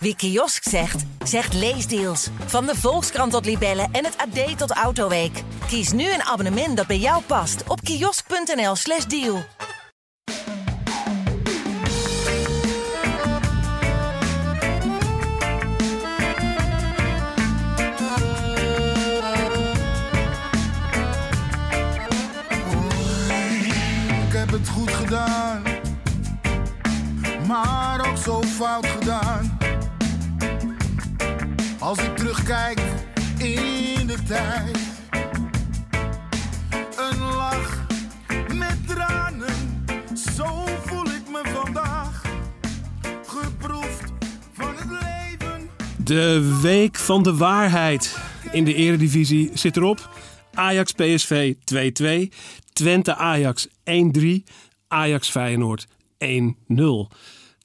Wie kiosk zegt, zegt leesdeals. Van de Volkskrant tot Libellen en het AD tot Autoweek. Kies nu een abonnement dat bij jou past op kiosk.nl/slash deal. Ik heb het goed gedaan, maar ook zo fout gedaan. Een lach met tranen, zo voel ik me vandaag. Geproefd van het leven. De week van de waarheid in de Eredivisie zit erop. Ajax PSV 2-2, Twente Ajax 1-3, Ajax Feyenoord 1-0.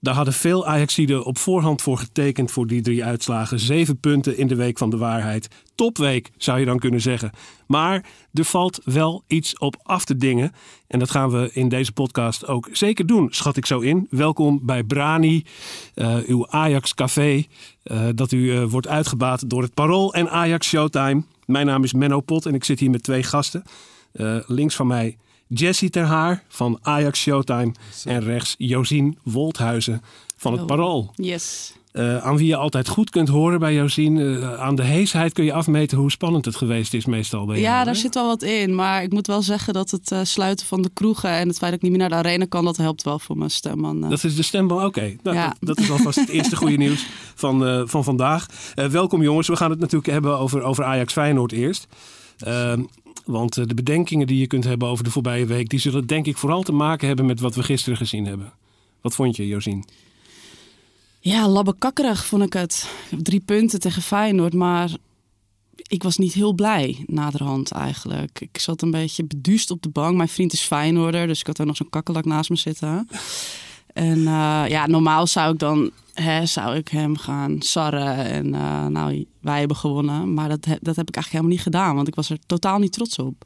Daar hadden veel Ajaxiden op voorhand voor getekend voor die drie uitslagen. Zeven punten in de week van de waarheid. Topweek zou je dan kunnen zeggen. Maar er valt wel iets op af te dingen. En dat gaan we in deze podcast ook zeker doen, schat ik zo in. Welkom bij Brani, eh, uw Ajax Café. eh, dat u eh, wordt uitgebaat door het Parool en Ajax Showtime. Mijn naam is Menno Pot en ik zit hier met twee gasten. Links van mij Jessie Ter Haar van Ajax Showtime. En rechts Josien Wolthuizen van het. Parool. Yes. Eh, aan wie je altijd goed kunt horen bij Josien. Eh, aan de heesheid kun je afmeten hoe spannend het geweest is meestal bij jou, Ja, hè? daar zit wel wat in. Maar ik moet wel zeggen dat het eh, sluiten van de kroegen en het feit dat ik niet meer naar de arena kan, dat helpt wel voor mijn stem. man. Eh, Dat is de stembal. Oké, nou, Ja. dat, dat is alvast het eerste goede nieuws van, van vandaag. Welkom jongens. We gaan het natuurlijk hebben over, over Ajax Feyenoord eerst. Want eh, de bedenkingen die je kunt hebben over de voorbije week... die zullen denk ik vooral te maken hebben met wat we gisteren gezien hebben. Wat vond je, Josien? Ja, labbekakkerig vond ik het. Drie punten tegen Feyenoord, maar ik was niet heel blij naderhand eigenlijk. Ik zat een beetje beduust op de bank. Mijn vriend is Feyenoorder, dus ik had er nog zo'n kakkelak naast me zitten. En eh, ja, normaal zou ik dan hè, zou ik hem gaan sarren. En eh, nou, wij hebben gewonnen. Maar dat, dat heb ik eigenlijk helemaal niet gedaan, want ik was er totaal niet trots op.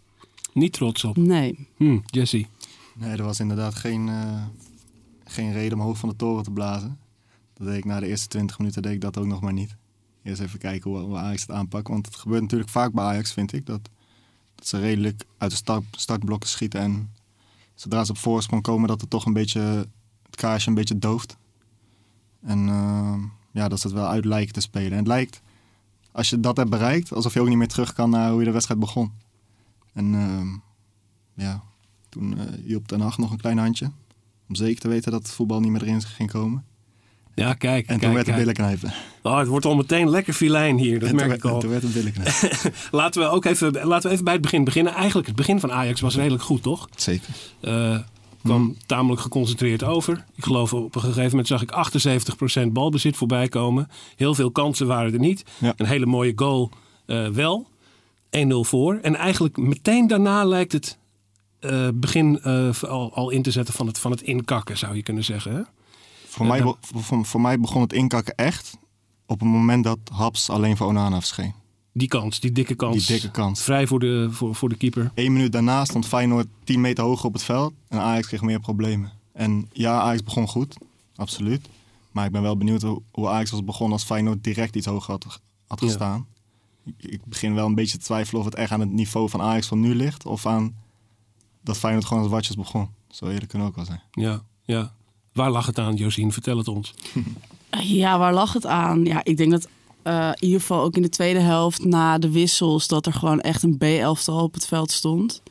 Niet trots op. Nee. Hm, Jessie. Nee, er was inderdaad geen, eh, geen reden om hoog van de toren te blazen. Dat deed ik na de eerste 20 minuten deed ik dat ook nog maar niet. Eerst even kijken hoe, hoe Ajax het aanpakt. Want het gebeurt natuurlijk vaak bij Ajax, vind ik. Dat, dat ze redelijk uit de start, startblokken schieten. En zodra ze op voorsprong komen, dat het toch een beetje het kaarsje een beetje dooft. En eh, ja, dat ze het wel uit lijken te spelen. En het lijkt, als je dat hebt bereikt, alsof je ook niet meer terug kan naar hoe je de wedstrijd begon. En eh, ja, toen eh hielp Den Haag nog een klein handje. Om zeker te weten dat het voetbal niet meer erin ging komen. Ja, kijk. En toen kijk, werd het billen knijpen. Oh, het wordt al meteen lekker filijn hier, dat merk ik al. en toen werd het billen knijpen. Laten we ook even, laten we even bij het begin beginnen. Eigenlijk, het begin van Ajax was redelijk goed, toch? Zeker. Eh kwam tamelijk geconcentreerd over. Ik geloof op een gegeven moment zag ik 78% balbezit voorbij komen. Heel veel kansen waren er niet. Ja. Een hele mooie goal eh, wel. 1-0 voor. En eigenlijk meteen daarna lijkt het eh, begin eh, al, al in te zetten van het, van het inkakken, zou je kunnen zeggen. Hè? Voor, mij, dan- voor, voor mij begon het inkakken echt op het moment dat Haps alleen voor Onana verscheen. Die kans, die dikke kans. Die dikke kans. Vrij voor de, voor, voor de keeper. Eén minuut daarna stond Feyenoord 10 meter hoger op het veld. En Ajax kreeg meer problemen. En ja, Ajax begon goed. Absoluut. Maar ik ben wel benieuwd hoe, hoe Ajax was begonnen als Feyenoord direct iets hoger had, had Ja. gestaan. Ik, ik begin wel een beetje te twijfelen of het echt aan het niveau van Ajax van nu ligt. Of aan dat Feyenoord gewoon als watjes begon. Zo eerlijk kunnen ook wel zijn. Ja, ja. Waar lag het aan, Josien? Vertel het ons. Ja, waar lag het aan? Ja, ik denk dat eh, in ieder geval ook in de tweede helft na de wissels... dat er gewoon echt een B-elftal op het veld stond.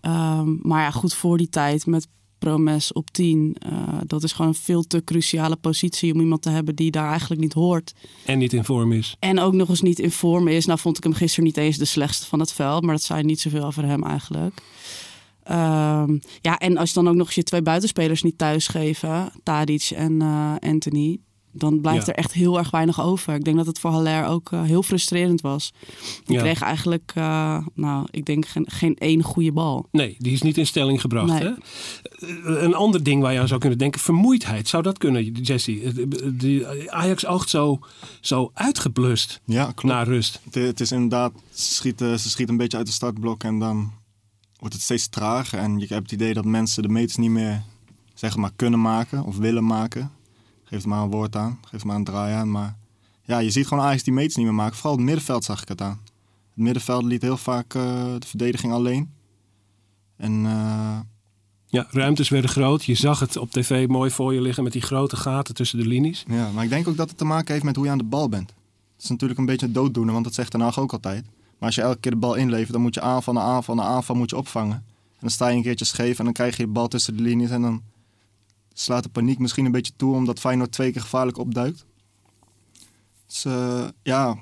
Ehm, maar ja, goed voor die tijd met Promes op 10. eh, dat is gewoon een veel te cruciale positie om iemand te hebben die daar eigenlijk niet hoort. En niet in vorm is. En ook nog eens niet in vorm is. Nou vond ik hem gisteren niet eens de slechtste van het veld. Maar dat zei niet zoveel over hem eigenlijk. Ehm, ja, en als je dan ook nog eens je twee buitenspelers niet thuisgeven, Tadic en eh, Anthony, dan blijft Ja. er echt heel erg weinig over. Ik denk dat het voor Haller ook eh, heel frustrerend was. Die Ja. kreeg eigenlijk, eh, nou, ik denk geen, geen één goede bal. Nee, die is niet in stelling gebracht. Nee. Hè? Eh, Een ander ding waar je aan zou kunnen denken, vermoeidheid. Zou dat kunnen, Jesse? Die Ajax oogt zo, zo uitgeblust Ja, klopt. na rust. Het, het is inderdaad, ze schieten, ze schieten een beetje uit de startblok en dan wordt het steeds trager. En je hebt het idee dat mensen de meters niet meer zeg maar, kunnen maken of willen maken. Geeft maar een woord aan, geeft maar een draai aan. Maar ja, je ziet gewoon Ajax die meters niet meer maken. Vooral het middenveld zag ik het aan. Het middenveld liet heel vaak eh, de verdediging alleen. En eh, Ja, ruimtes werden groot. Je zag het op tv mooi voor je liggen met die grote gaten tussen de linies. ja, maar ik denk ook dat het te maken heeft met hoe je aan de bal bent. Het is natuurlijk een beetje dooddoener, want dat zegt Den Haag ook altijd. Maar als je elke keer de bal inlevert, dan moet je aanval na aanval na aanval moet je opvangen. En dan sta je een keertje scheef en dan krijg je de bal tussen de linies. En dan slaat de paniek misschien een beetje toe, omdat Feyenoord twee keer gevaarlijk opduikt. Dus eh, ja,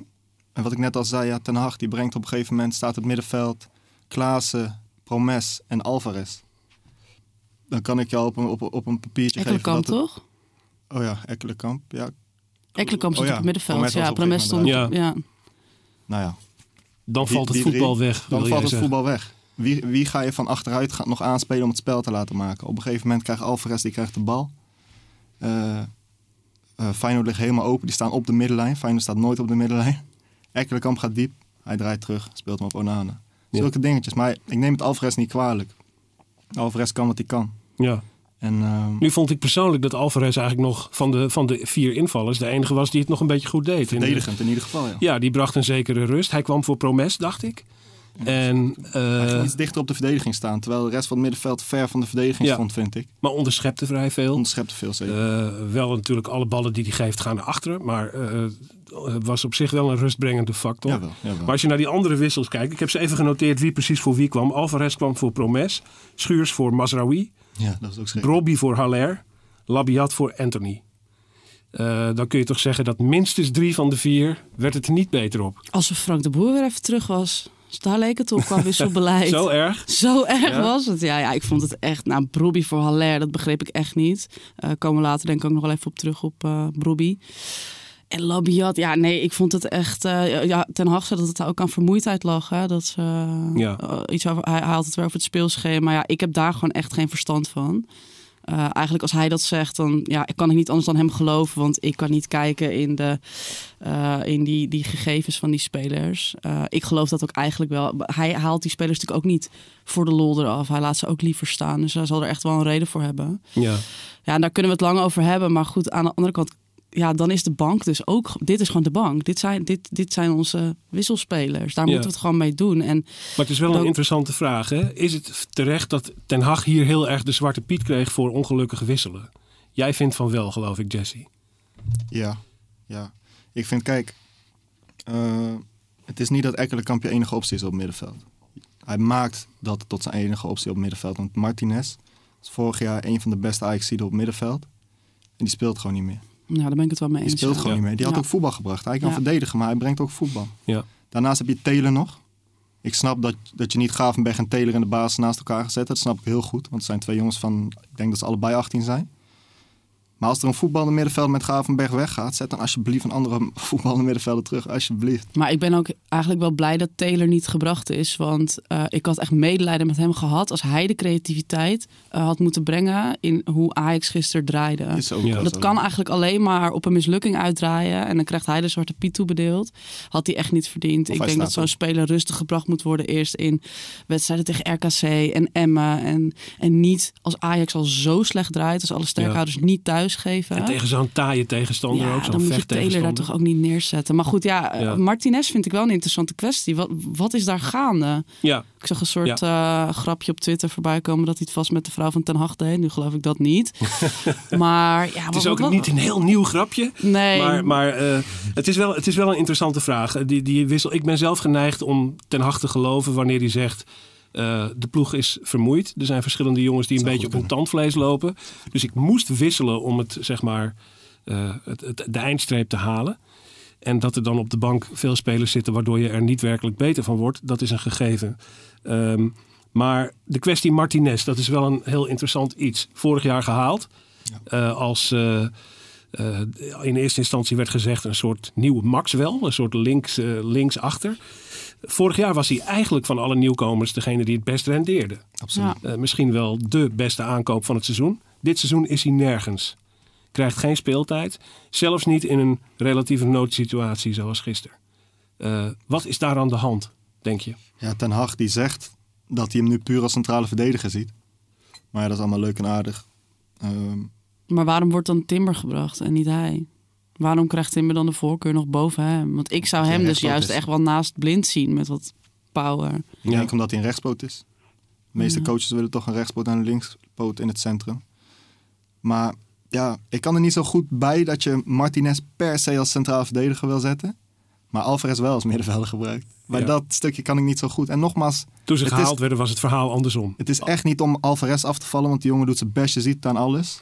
en wat ik net al zei, ja, Ten Hag die brengt op een gegeven moment, staat het middenveld, Klaassen, Promes en Alvarez. Dan kan ik jou op een, op, op een papiertje geven. Ekkelenkamp, toch? Oh ja, Ekkelenkamp. Ja, Ekkelenkamp stond Oh ja, op het middenveld. Promes Ja, Promes stond... moment Ja. nou ja, Dan Die- valt het drie- voetbal weg. Dan valt het zeggen. voetbal weg. Wie, wie ga je van achteruit gaan, nog aanspelen om het spel te laten maken? Op een gegeven moment krijgt Alvarez die krijgt de bal. Eh, Feyenoord ligt helemaal open. Die staan op de middenlijn. Feyenoord staat nooit op de middenlijn. Ekkelenkamp gaat diep. Hij draait terug. Speelt hem op Onana. Ja. Zulke dingetjes. Maar ik neem het Alvarez niet kwalijk. Alvarez kan wat hij kan. Ja. En ehm, Nu vond ik persoonlijk dat Alvarez eigenlijk nog van de, van de vier invallers de enige was die het nog een beetje goed deed. In de- verdedigend in ieder geval. Ja. ja, die bracht een zekere rust. Hij kwam voor Promes, dacht ik. En, Hij eh, ging iets dichter op de verdediging staan. Terwijl de rest van het middenveld ver van de verdediging Ja. stond, vind ik. maar onderschepte vrij veel. Onderschepte veel zeker. Eh, wel natuurlijk alle ballen die hij geeft gaan naar achteren. Maar eh, het was op zich wel een rustbrengende factor. Jawel, jawel. Maar als je naar die andere wissels kijkt. Ik heb ze even genoteerd wie precies voor wie kwam. Alvarez kwam voor Promes. Schuurs voor Mazraoui. ja, dat is ook schrik. Brobby voor Haller. Labiat voor Anthony. Eh, dan kun je toch zeggen dat minstens drie van de vier werd het er niet beter op. Als Frank de Boer weer even terug was. Dus daar leek het op qua wisselbeleid. Zo erg. Zo erg Ja? was het. Ja, ja, ik vond het echt. Nou, Brobby voor Haller, dat begreep ik echt niet. Eh komen we later denk ik ook nog wel even op terug op eh Brobby. En Labiat, ja, nee, ik vond het echt. eh, ja, Ten Hag zei dat het ook aan vermoeidheid lag. Hè? Dat ze, Ja. iets over, hij, had het weer over het speelschema. Ja, ik heb daar gewoon echt geen verstand van. Eh, eigenlijk als hij dat zegt, dan ja, kan ik niet anders dan hem geloven. Want ik kan niet kijken in, de, eh, in die, die gegevens van die spelers. Eh, ik geloof dat ook eigenlijk wel. Hij haalt die spelers natuurlijk ook niet voor de lol eraf. Hij laat ze ook liever staan. Dus hij zal er echt wel een reden voor hebben. Ja. Ja, en daar kunnen we het lang over hebben. Maar goed, aan de andere kant, ja, dan is de bank dus ook. Dit is gewoon de bank. Dit zijn, dit, dit zijn onze wisselspelers. Daar Ja. moeten we het gewoon mee doen. En Maar het is wel een interessante vraag. Hè? Is het terecht dat Ten Hag hier heel erg de zwarte piet kreeg voor ongelukkige wisselen? Jij vindt van wel, geloof ik, Jesse. Ja, ja. Ik vind, kijk, eh, het is niet dat Ekkelenkamp je enige optie is op het middenveld. Hij maakt dat tot zijn enige optie op het middenveld. Want Martinez is vorig jaar een van de beste ajax op het middenveld. En die speelt gewoon niet meer. Ja, daar ben ik het wel mee Die eens. speelt ja. gewoon niet meer. Die had Ja. ook voetbal gebracht. Hij kan Ja. verdedigen, maar hij brengt ook voetbal. Ja. Daarnaast heb je Taylor nog. Ik snap dat, dat je niet Gravenberg en Taylor in de basis naast elkaar gezet hebt. Dat snap ik heel goed. Want het zijn twee jongens van, ik denk dat ze allebei 18 zijn. Maar als er een voetballende middenveld met Gravenberg weggaat, zet dan alsjeblieft een andere voetballende middenvelder terug. Alsjeblieft. Maar ik ben ook eigenlijk wel blij dat Taylor niet gebracht is. Want eh, ik had echt medelijden met hem gehad als hij de creativiteit eh, had moeten brengen in hoe Ajax gisteren draaide. Is ook Ja. wel Dat zo. kan eigenlijk alleen maar op een mislukking uitdraaien. En dan krijgt hij de zwarte piet toebedeeld. Had hij echt niet verdiend. Of ik denk dat zo'n speler rustig gebracht moet worden. Eerst in wedstrijden tegen RKC en Emmen. En, en niet als Ajax al zo slecht draait. Als alle sterkhouders niet thuisgeven. En tegen zo'n taaie tegenstander ja, ook, zo'n dan moet je Taylor daar toch ook niet neerzetten. Maar goed, ja, Ja. Martinez vind ik wel een interessante kwestie. Wat, wat is daar gaande? Ja, Ik zag een soort eh, grapje op Twitter voorbij komen dat hij het vast met de vrouw van Ten Hag deed. Nu geloof ik dat niet. maar ja, het is ook niet een heel nieuw grapje. Nee. Maar, maar eh, het, is wel, het is wel een interessante vraag. Eh, Die, die wissel, ik ben zelf geneigd om ten Hag te geloven wanneer hij zegt... eh, de ploeg is vermoeid. Er zijn verschillende jongens die een beetje op hun tandvlees lopen. Dus ik moest wisselen om het, zeg maar, eh, het, het, de eindstreep te halen. En dat er dan op de bank veel spelers zitten waardoor je er niet werkelijk beter van wordt, dat is een gegeven. Ehm, maar de kwestie Martinez, dat is wel een heel interessant iets. Vorig jaar gehaald. eh, als in eerste instantie werd gezegd een soort nieuwe Maxwell, een soort links, linksachter. Vorig jaar was hij eigenlijk van alle nieuwkomers degene die het best rendeerde. Absoluut. Ja. Eh, misschien wel de beste aankoop van het seizoen. Dit seizoen is hij nergens. Krijgt geen speeltijd. Zelfs niet in een relatieve noodsituatie zoals gisteren. Eh, wat is daar aan de hand, denk je? Ja, Ten Hag die zegt dat hij hem nu puur als centrale verdediger ziet. Maar ja, dat is allemaal leuk en aardig. Ehm, Maar waarom wordt dan Timber gebracht en niet hij? Waarom krijgt Timber dan de voorkeur nog boven hem? Want ik zou hem dus juist is. echt wel naast blind zien met wat power. Ik Ja. denk omdat hij een rechtspoot is. De meeste Ja. coaches willen toch een rechtspoot en een linkspoot in het centrum. Maar ja, ik kan er niet zo goed bij dat je Martinez per se als centraal verdediger wil zetten. Maar Alvarez wel als middenvelder gebruikt. Ja. dat stukje kan ik niet zo goed. En nogmaals, Toen ze gehaald is- werden was het verhaal andersom. het is echt niet om Alvarez af te vallen, want die jongen doet zijn best, je ziet het aan alles.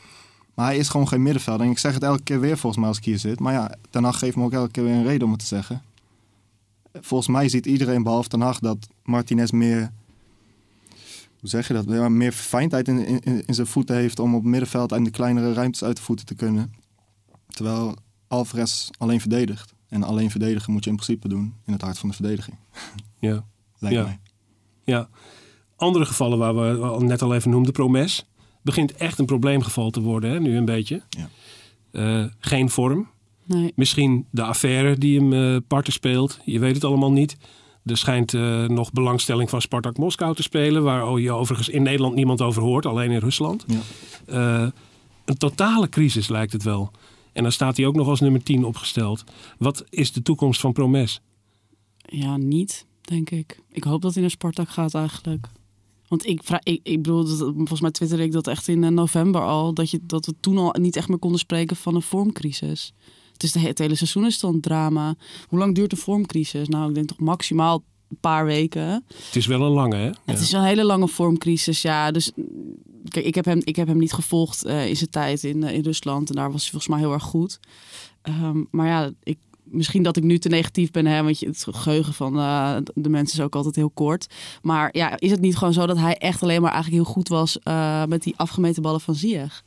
Maar hij is gewoon geen middenvelder. En ik zeg het elke keer weer volgens mij als ik hier zit. Maar ja, Ten Hag geeft me ook elke keer weer een reden om het te zeggen. Volgens mij ziet iedereen behalve Ten Hag dat Martinez meer... Hoe zeg je dat? Ja, meer verfijndheid in, in, in zijn voeten heeft om op middenveld en de kleinere ruimtes uit de voeten te kunnen. Terwijl Alvarez alleen verdedigt. En alleen verdedigen moet je in principe doen in het hart van de verdediging. Ja. Lijkt Ja. mij. Ja. Andere gevallen waar we net al even noemden, Promes. Begint echt een probleemgeval te worden, hè, nu een beetje. Ja. Eh, geen vorm. Nee. Misschien de affaire die hem eh parten speelt. Je weet het allemaal niet. Er schijnt eh, nog belangstelling van Spartak Moskou te spelen. Waar je overigens in Nederland niemand over hoort. Alleen in Rusland. Ja. Eh, een totale crisis lijkt het wel. En dan staat hij ook nog als nummer 10 opgesteld. Wat is de toekomst van Promes? Ja, niet, denk ik. Ik hoop dat hij naar Spartak gaat eigenlijk. Want ik, vraag, ik, ik bedoel, dat- volgens mij twitterde ik dat echt in eh, november al. Dat, je, dat we toen al niet echt meer konden spreken van een vormcrisis. Het, is de, het hele seizoen is dan drama. Hoe lang duurt de vormcrisis? Nou, ik denk toch maximaal een paar weken. Het is wel een lange, hè? Het is een hele lange vormcrisis, ja. Dus mm, kijk, ik heb hem, ik heb hem niet gevolgd eh, in zijn tijd in, eh, in Rusland. En daar was hij volgens mij heel erg goed. Ehm, maar ja, ik, misschien dat ik nu te negatief ben, hè, want je, het geheugen van eh, de mensen is ook altijd heel kort. Maar ja, is het niet gewoon zo dat hij echt alleen maar eigenlijk heel goed was eh, met die afgemeten ballen van Ziyech?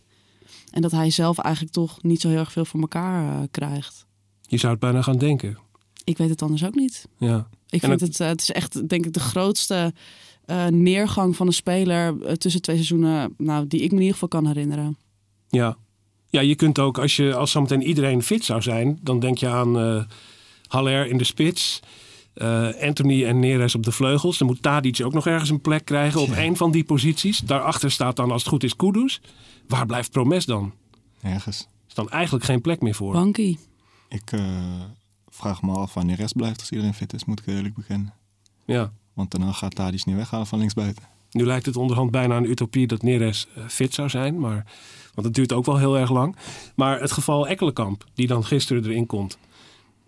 En dat hij zelf eigenlijk toch niet zo heel erg veel voor elkaar eh, krijgt. Je zou het bijna gaan denken. Ik weet het anders ook niet. Ja. Ik En vind het- het, het is echt, denk ik, de grootste neergang van een speler tussen twee seizoenen, nou, die ik me in ieder geval kan herinneren. Ja. Ja, je kunt ook, als, je, als zometeen iedereen fit zou zijn, dan denk je aan eh Haller in de spits. eh, Anthony en Neres op de vleugels. Dan moet Tadic ook nog ergens een plek krijgen op Ja. één van die posities. Daarachter staat dan, als het goed is, Kudus. Waar blijft Promes dan? Ergens. Er is dan eigenlijk geen plek meer voor. Banky. Ik eh, vraag me af wanneer rest blijft als iedereen fit is, moet ik eerlijk bekennen. Ja. Want daarna gaat Tadic niet weghalen van linksbuiten. Nu lijkt het onderhand bijna een utopie dat Neres eh, fit zou zijn. Maar, want het duurt ook wel heel erg lang. Maar het geval Ekkelenkamp, die dan gisteren erin komt.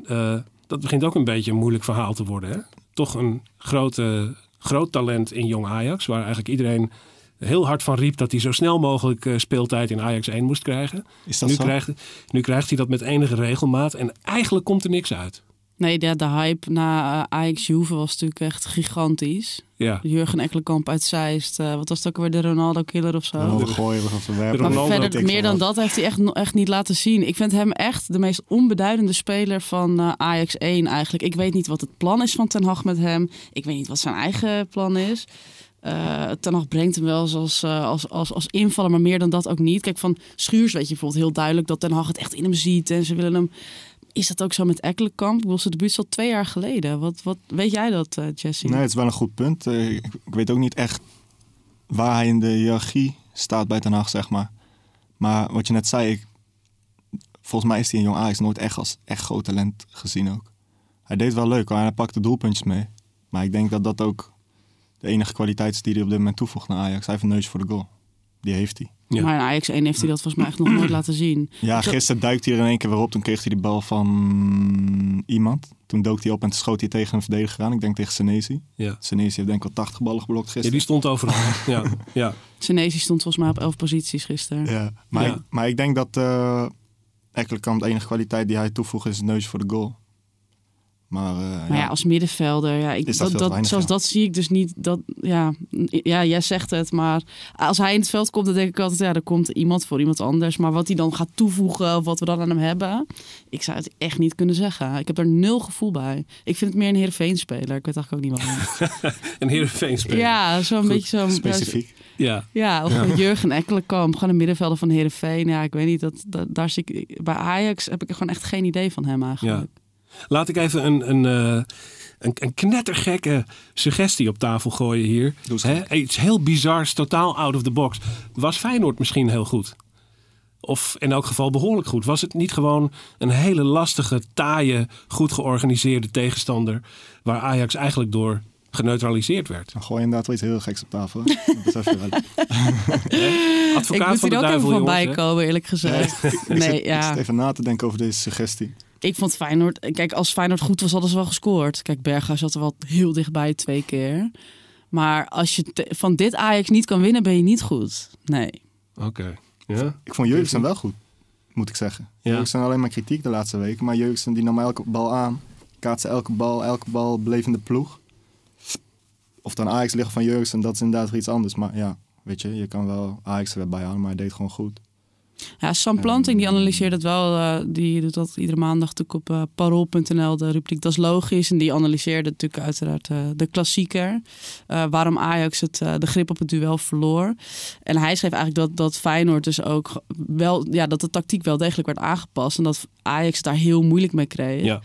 eh, dat begint ook een beetje een moeilijk verhaal te worden. Hè? Toch een grote, groot talent in jong Ajax. Waar eigenlijk iedereen heel hard van riep dat hij zo snel mogelijk eh, speeltijd in Ajax 1 moest krijgen. Is dat Nu zo? krijgt, nu krijgt hij dat met enige regelmaat. En eigenlijk komt er niks uit. Nee, de, de hype na eh, Ajax Juve was natuurlijk echt gigantisch. Ja. Jurgen Ekkelenkamp uit Zeist. eh, wat was het ook weer, de Ronaldo-killer of zo? Ronaldo gooien of verwerpen. De Maar Ronaldo verder, meer dan dat heeft hij echt, echt niet laten zien. Ik vind hem echt de meest onbeduidende speler van eh, Ajax 1 eigenlijk. Ik weet niet wat het plan is van Ten Hag met hem. Ik weet niet wat zijn eigen plan is. Eh Ten Hag brengt hem wel eens als, eh, als, als, als invaller, maar meer dan dat ook niet. Kijk, van Schuurs weet je bijvoorbeeld heel duidelijk dat Ten Hag het echt in hem ziet. En ze willen hem... Is dat ook zo met Ekkelenkamp? Ik zijn debuut al twee jaar geleden. Wat, wat, weet jij dat, eh, Jesse? Nee, het is wel een goed punt. Eh, Ik, weet ook niet echt waar hij in de hiërarchie staat bij Ten Hag, zeg maar. Maar wat je net zei, ik, volgens mij is hij in Jong Ajax nooit echt als echt groot talent gezien ook. Hij deed wel leuk, hij pakte doelpuntjes mee. Maar ik denk dat dat ook de enige kwaliteit is die hij op dit moment toevoegt naar Ajax. Hij heeft een neus voor de goal. Die heeft hij. Ja. Maar in Ajax 1 heeft hij dat volgens mij echt nog nooit laten zien. Ja, gisteren duikt hij er in één keer weer op. Toen kreeg hij die bal van iemand. Toen dook hij op en toen schoot hij tegen een verdediger aan. Ik denk tegen Senesi. Ja. Senesi heeft denk ik wel 80 ballen geblokt ja, gisteren. die stond overal. ja. Ja. Senesi stond volgens mij op 11 posities gisteren. Ja, maar, Ja. Ik, maar ik denk dat eh Ekkelenkamp de enige kwaliteit die hij toevoegt is een neus voor de goal. Maar, eh, Maar ja, als middenvelder, ja, ik, Is dat dat, weinig, zelfs ja. zie ik dus niet. Dat, ja, ja, jij zegt het, maar als hij in het veld komt, dan denk ik altijd, ja, er komt iemand voor iemand anders. Maar wat hij dan gaat toevoegen of wat we dan aan hem hebben, ik zou het echt niet kunnen zeggen. Ik heb er nul gevoel bij. Ik vind het meer een Heerenveen-speler. Ik weet eigenlijk ook niet waarom. Een Heerenveen speler. ja, zo'n beetje zo'n... specifiek. Ja. Ja, of een Jurgen Ekkelenkamp, gewoon een middenvelder van Heerenveen. Ja, ik weet niet, dat, dat, daar zie ik... Bij Ajax heb ik er gewoon echt geen idee van hem eigenlijk. Laat ik even een, een, eh, een, een knettergekke suggestie op tafel gooien hier. Gek. Iets heel bizars, totaal out of the box. Was Feyenoord misschien heel goed? Of in elk geval behoorlijk goed. Was het niet gewoon een hele lastige, taaie, goed georganiseerde tegenstander... waar Ajax eigenlijk door geneutraliseerd werd? Dan gooi je inderdaad wel iets heel geks op tafel. Dat je wel. Advocaat ik moet van de hier ook duivel, even jongens, hè? bijkomen, eerlijk gezegd. Ik nee, zit, ik ja. zit even na te denken over deze suggestie. Ik vond Feyenoord... Kijk, als Feyenoord goed was, hadden ze wel gescoord. Kijk, Berghuis zat er wel heel dichtbij twee keer. Maar als je te- van dit Ajax niet kan winnen, ben je niet goed. Nee. Oké. Ja? Ik vond Jurgensen wel goed, moet ik zeggen. Ja. Jurgensen alleen maar kritiek de laatste weken. Maar Jurgensen die nam elke bal aan. Kaatste elke bal, elke bal bleef in de ploeg. Of dan Ajax liggen van Jurgensen, dat is inderdaad weer iets anders. Maar ja, weet je, je kan wel Ajax er weer bij halen, maar hij deed gewoon goed. Ja, Sam Planting die analyseert het wel. eh, die doet dat iedere maandag natuurlijk op eh, parool.nl, de rubriek Dat is Logisch. En die analyseerde natuurlijk uiteraard eh, de klassieker. Waarom Ajax het, de grip op het duel verloor. En hij schreef eigenlijk dat, dat Feyenoord dus ook wel... Ja, dat de tactiek wel degelijk werd aangepast. En dat Ajax het daar heel moeilijk mee kreeg. Ja.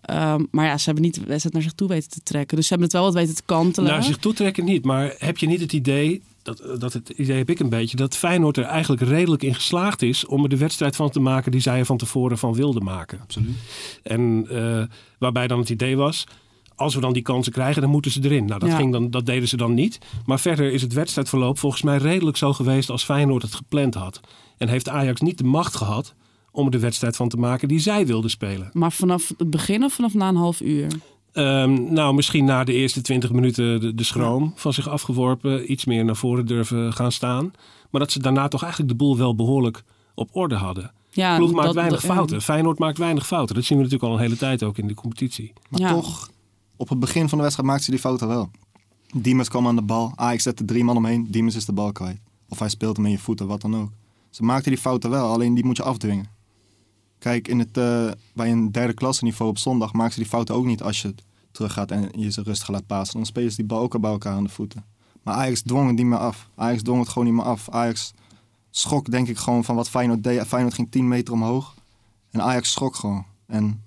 Ehm, maar ja, ze hebben niet de wedstrijd naar zich toe weten te trekken. Dus ze hebben het wel wat weten te kantelen. Naar zich toe trekken niet, maar heb je niet het idee, dat, dat het idee heb ik een beetje, dat Feyenoord er eigenlijk redelijk in geslaagd is om er de wedstrijd van te maken die zij er van tevoren van wilden maken. Absoluut. En eh, waarbij dan het idee was, als we dan die kansen krijgen, dan moeten ze erin. Nou, dat, Ja. ging dan, dat deden ze dan niet. Maar verder is het wedstrijdverloop volgens mij redelijk zo geweest als Feyenoord het gepland had. En heeft Ajax niet de macht gehad om er de wedstrijd van te maken die zij wilden spelen. Maar vanaf het begin of vanaf na een half uur? Ehm, nou, misschien na de eerste 20 minuten de, de schroom van zich afgeworpen. Iets meer naar voren durven gaan staan. Maar dat ze daarna toch eigenlijk de boel wel behoorlijk op orde hadden. Ja, Ploeg maakt dat- weinig dat- ja. fouten. Feyenoord maakt weinig fouten. Dat zien we natuurlijk al een hele tijd ook in de competitie. Maar Ja. toch, op het begin van de wedstrijd maakte ze die fouten wel. Diemers kwam aan de bal. Ajax zette drie man omheen. Diemers is de bal kwijt. Of hij speelt hem in je voeten, wat dan ook. Ze maakten die fouten wel, alleen die moet je afdwingen. Kijk, in het, eh, bij een derde klasse niveau op zondag maken ze die fouten ook niet als je teruggaat en je ze rustig laat passen. Dan spelen ze die bal ook al bij elkaar aan de voeten. Maar Ajax dwong het niet meer af. Ajax dwong het gewoon niet meer af. Ajax schrok denk ik gewoon van wat Feyenoord deed. Feyenoord ging 10 meter omhoog. En Ajax schrok gewoon. En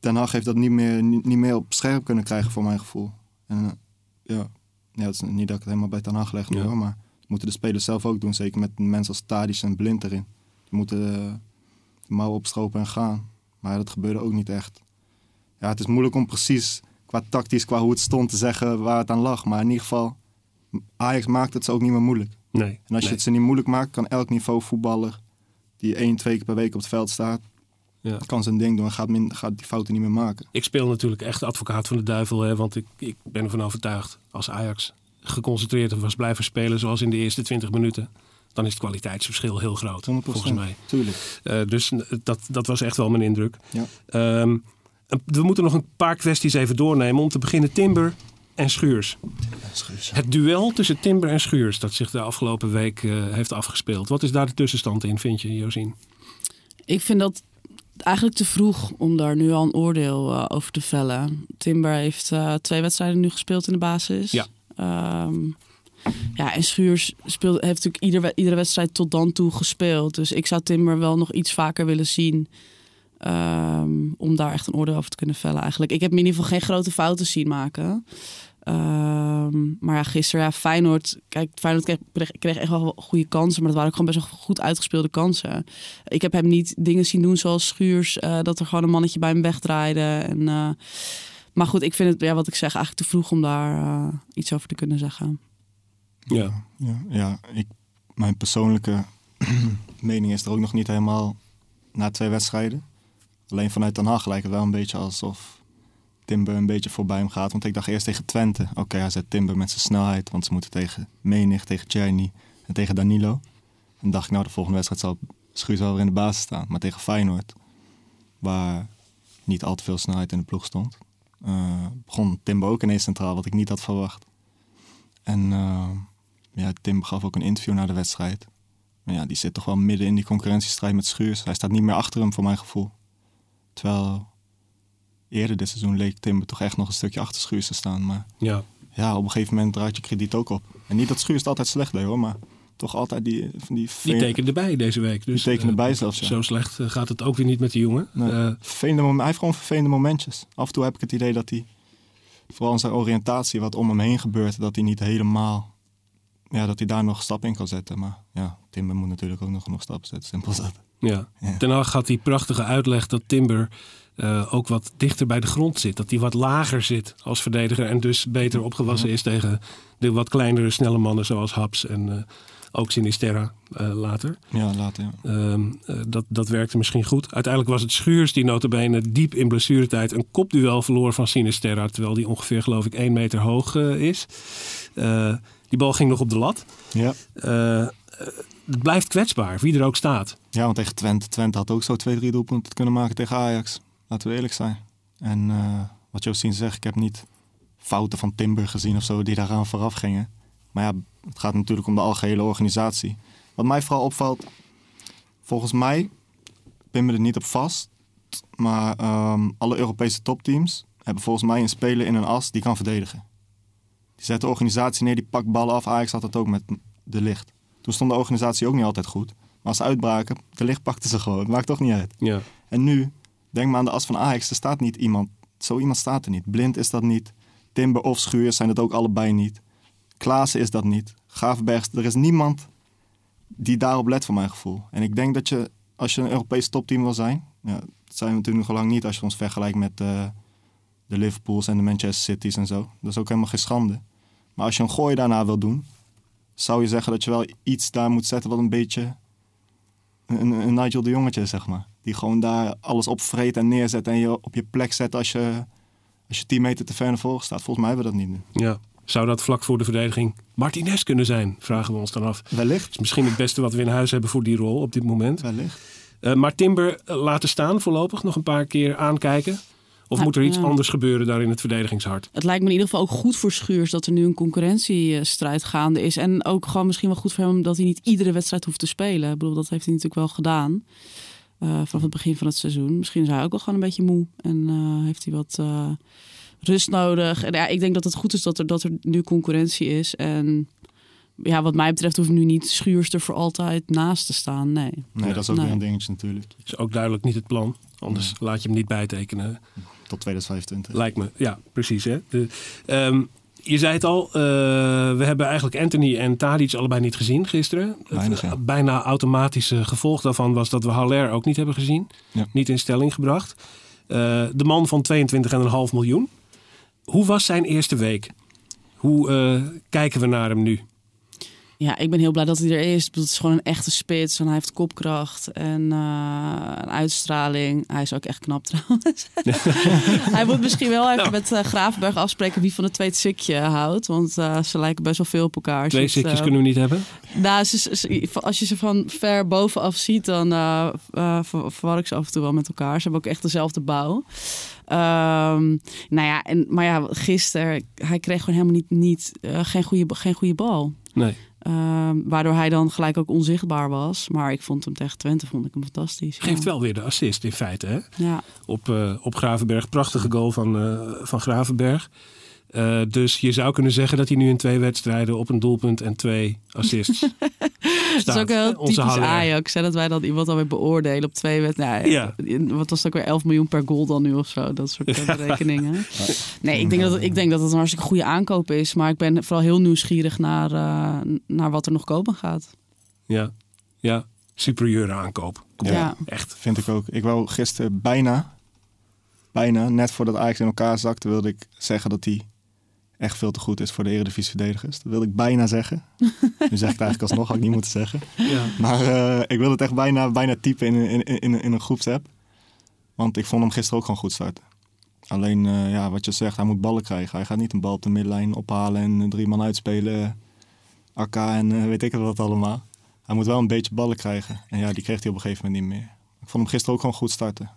Den Haag heeft dat niet meer, niet, niet meer op scherp kunnen krijgen voor mijn gevoel. En eh, ja, ja het is niet dat ik het helemaal bij Den Haag leg nu Ja. hoor, maar dat moeten de spelers zelf ook doen. Zeker met mensen als Tadic en Blind erin. Die moeten eh, mouwen opstropen en gaan. Maar dat gebeurde ook niet echt. Ja, het is moeilijk om precies qua tactisch, qua hoe het stond te zeggen waar het aan lag. Maar in ieder geval, Ajax maakt het ze ook niet meer moeilijk. Nee. En als je het ze niet moeilijk maakt, kan elk niveau voetballer die één, twee keer per week op het veld staat, Ja. kan zijn ding doen en gaat, min, gaat die fouten niet meer maken. Ik speel natuurlijk echt advocaat van de duivel. Hè, want ik, ik ben ervan overtuigd. Als Ajax geconcentreerd was blijven spelen zoals in de eerste 20 minuten. Dan is het kwaliteitsverschil heel groot. 100%. Volgens mij. Tuurlijk. Eh, dus dat, dat was echt wel mijn indruk. Ja. Ehm, we moeten nog een paar kwesties even doornemen. Om te beginnen Timber en Schuurs. Het duel tussen Timber en Schuurs dat zich de afgelopen week eh, heeft afgespeeld. Wat is daar de tussenstand in, vind je, Josien? Ik vind dat eigenlijk te vroeg om daar nu al een oordeel eh, over te vellen. Timber heeft eh, twee wedstrijden nu gespeeld in de basis. Ja. Ehm, ja, en Schuurs heeft natuurlijk iedere wedstrijd tot dan toe gespeeld. Dus ik zou Timber wel nog iets vaker willen zien. ehm, om daar echt een oordeel over te kunnen vellen eigenlijk. Ik heb in ieder geval geen grote fouten zien maken. Ehm, maar ja, gisteren, ja, Feyenoord. Kijk, Feyenoord kreeg echt wel goede kansen. Maar dat waren ook gewoon best wel goed uitgespeelde kansen. Ik heb hem niet dingen zien doen zoals Schuurs. eh, dat er gewoon een mannetje bij hem wegdraaide. En, eh, maar goed, ik vind het, ja, wat ik zeg, eigenlijk te vroeg om daar eh, iets over te kunnen zeggen. Ja. Ja, ja ik, mijn persoonlijke mening is er ook nog niet helemaal na twee wedstrijden. Alleen vanuit Den Haag lijkt het wel een beetje alsof Timber een beetje voorbij hem gaat. Want ik dacht eerst tegen Twente, oké, hij zet Timber met zijn snelheid. Want ze moeten tegen Menig, tegen Czerny en tegen Danilo. En dacht ik, nou, de volgende wedstrijd zal Schuurs wel weer in de basis staan. Maar tegen Feyenoord, waar niet al te veel snelheid in de ploeg stond, eh, begon Timber ook ineens centraal, wat ik niet had verwacht. En eh, ja, Tim gaf ook een interview na de wedstrijd. Maar ja, die zit toch wel midden in die concurrentiestrijd met Schuurs. Hij staat niet meer achter hem, voor mijn gevoel. Terwijl eerder dit seizoen leek Timber toch echt nog een stukje achter Schuurs te staan. Maar ja. ja, op een gegeven moment draait je krediet ook op. En niet dat Schuurs het altijd slecht deed hoor, maar toch altijd die... Van die, Die tekende bij deze week. Dus, Die tekende eh, bij zelfs, ja. Zo slecht eh, gaat het ook weer niet met die jongen. Nee, vervelende mom- hij heeft gewoon vervelende momentjes. Af en toe heb ik het idee dat hij, vooral in zijn oriëntatie, wat om hem heen gebeurt, dat hij niet helemaal, ja, dat hij daar nog stap in kan zetten. Maar ja, Timber moet natuurlijk ook nog genoeg stappen zetten. Simpel dat. Ja. Ja. Ten Hag had die prachtige uitleg dat Timber eh, ook wat dichter bij de grond zit. Dat hij wat lager zit als verdediger en dus beter opgewassen is tegen de wat kleinere snelle mannen zoals Haps en eh, ook Sinisterra eh, later. Ja, later. Ja. Ehm, eh, dat, dat werkte misschien goed. Uiteindelijk was het Schuurs die notabene diep in blessuretijd een kopduel verloor van Sinisterra. Terwijl die ongeveer geloof ik één meter hoog is. Die bal ging nog op de lat. Ja. Eh, het blijft kwetsbaar, wie er ook staat. ja, want tegen Twente. Twente had ook zo twee, drie doelpunten kunnen maken tegen Ajax. Laten we eerlijk zijn. En eh, wat Josien zegt, ik heb niet fouten van Timber gezien of zo die daaraan vooraf gingen. Maar ja, het gaat natuurlijk om de algehele organisatie. Wat mij vooral opvalt, volgens mij, pin me er niet op vast, maar ehm, alle Europese topteams hebben volgens mij een speler in een as die kan verdedigen. Die zet de organisatie neer, die pakt ballen af. Ajax had dat ook met de licht. Toen stond de organisatie ook niet altijd goed. Maar als ze uitbraken, de licht pakte ze gewoon. Het maakt toch niet uit. Ja. En nu, denk maar aan de as van Ajax, er staat niet iemand. Zo iemand staat er niet. Blind is dat niet. Timber of Schuurs zijn het ook allebei niet. Klaassen is dat niet. Gravenberg, er is niemand die daarop let voor mijn gevoel. En ik denk dat je, als je een Europees topteam wil zijn... Ja, dat zijn we natuurlijk nog lang niet als je ons vergelijkt met eh, de Liverpools en de Manchester Cities en zo. Dat is ook helemaal geen schande. Maar als je een gooi daarna wil doen... zou je zeggen dat je wel iets daar moet zetten wat een beetje een, een Nigel de Jongetje is, zeg maar. Die gewoon daar alles opvreet en neerzet en je op je plek zet als je, als je 10 meter te ver naar voren staat. Volgens mij hebben we dat niet nu. Ja. Zou dat vlak voor de verdediging Martinez kunnen zijn? Vragen we ons dan af. Wellicht. is misschien het beste wat we in huis hebben voor die rol op dit moment. Wellicht. Eh, maar Timber eh, laten staan voorlopig, nog een paar keer aankijken. Of Ja, moet er iets ja. anders gebeuren daar in het verdedigingshart? Het lijkt me in ieder geval ook goed voor Schuurs dat er nu een concurrentiestrijd gaande is. En ook gewoon misschien wel goed voor hem dat hij niet iedere wedstrijd hoeft te spelen. Ik bedoel, dat heeft hij natuurlijk wel gedaan. eh, vanaf het begin van het seizoen. Misschien is hij ook wel gewoon een beetje moe. En eh, heeft hij wat eh, rust nodig. En ja, ik denk dat het goed is dat er, dat er nu concurrentie is. En ja, wat mij betreft hoeft nu niet Schuurs er voor altijd naast te staan. Nee. Nee, dat is ook Nee. weer een dingetje natuurlijk. Is ook duidelijk niet het plan. Anders laat je hem niet bijtekenen. Tot 2025. Lijkt me. Ja, precies. Hè? De, ehm, je zei het al, eh, we hebben eigenlijk Anthony en Tadic allebei niet gezien gisteren. Weinig, het ja. bijna automatische gevolg daarvan was dat we Haller ook niet hebben gezien. Ja. Niet in stelling gebracht. Eh, de man van 22,5 miljoen. Hoe was zijn eerste week? Hoe eh, kijken we naar hem nu? Ja, ik ben heel blij dat hij er is. Het is gewoon een echte spits en hij heeft kopkracht en eh, een uitstraling. Hij is ook echt knap trouwens. hij moet misschien wel even met eh, Gravenberg afspreken wie van de twee het sikje houdt. Want eh, ze lijken best wel veel op elkaar. Twee Dus, zitjes eh, kunnen we niet hebben. Nou, ze, ze- ze- als je ze van ver bovenaf ziet, dan eh eh, ver- verwar ik ze af en toe wel met elkaar. Ze hebben ook echt dezelfde bouw. Ehm, nou ja, en, maar ja, gisteren, hij kreeg gewoon helemaal niet, niet eh, geen, goede, geen goede bal. Nee. Ehm, waardoor hij dan gelijk ook onzichtbaar was. Maar ik vond hem tegen Twente vond ik hem fantastisch. ja. Geeft wel weer de assist in feite. Hè? Ja. Op, eh, op Gravenberg. Prachtige goal van, eh, van Gravenberg. Eh, dus je zou kunnen zeggen dat hij nu in twee wedstrijden op een doelpunt en twee assists staat. Dat is ook heel Onze typisch Haller. Ajax. Hè, dat wij dan iemand alweer beoordelen op twee wedstrijden. Ja. Wat was het ook weer 11 miljoen per goal dan nu of zo? Dat soort berekeningen. Nee, ik denk, dat, ik denk dat het een hartstikke goede aankoop is. Maar ik ben vooral heel nieuwsgierig naar, eh, naar wat er nog kopen gaat. Ja, ja. superieure aankoop. Kom Ja. op, Echt. Vind ik ook. Ik wou gisteren bijna, bijna, net voordat Ajax in elkaar zakte, wilde ik zeggen dat hij echt veel te goed is voor de Eredivisie verdedigers. Dat wilde ik bijna zeggen. nu zeg ik het eigenlijk alsnog, had ik niet moeten zeggen. Ja. Maar eh, ik wilde het echt bijna, bijna typen in, in, in, in een groepsapp. Want ik vond hem gisteren ook gewoon goed starten. Alleen, eh, ja, wat je zegt, hij moet ballen krijgen. Hij gaat niet een bal op de middenlijn ophalen en drie man uitspelen. AK en eh, weet ik wat allemaal. Hij moet wel een beetje ballen krijgen. En ja, die kreeg hij op een gegeven moment niet meer. Ik vond hem gisteren ook gewoon goed starten.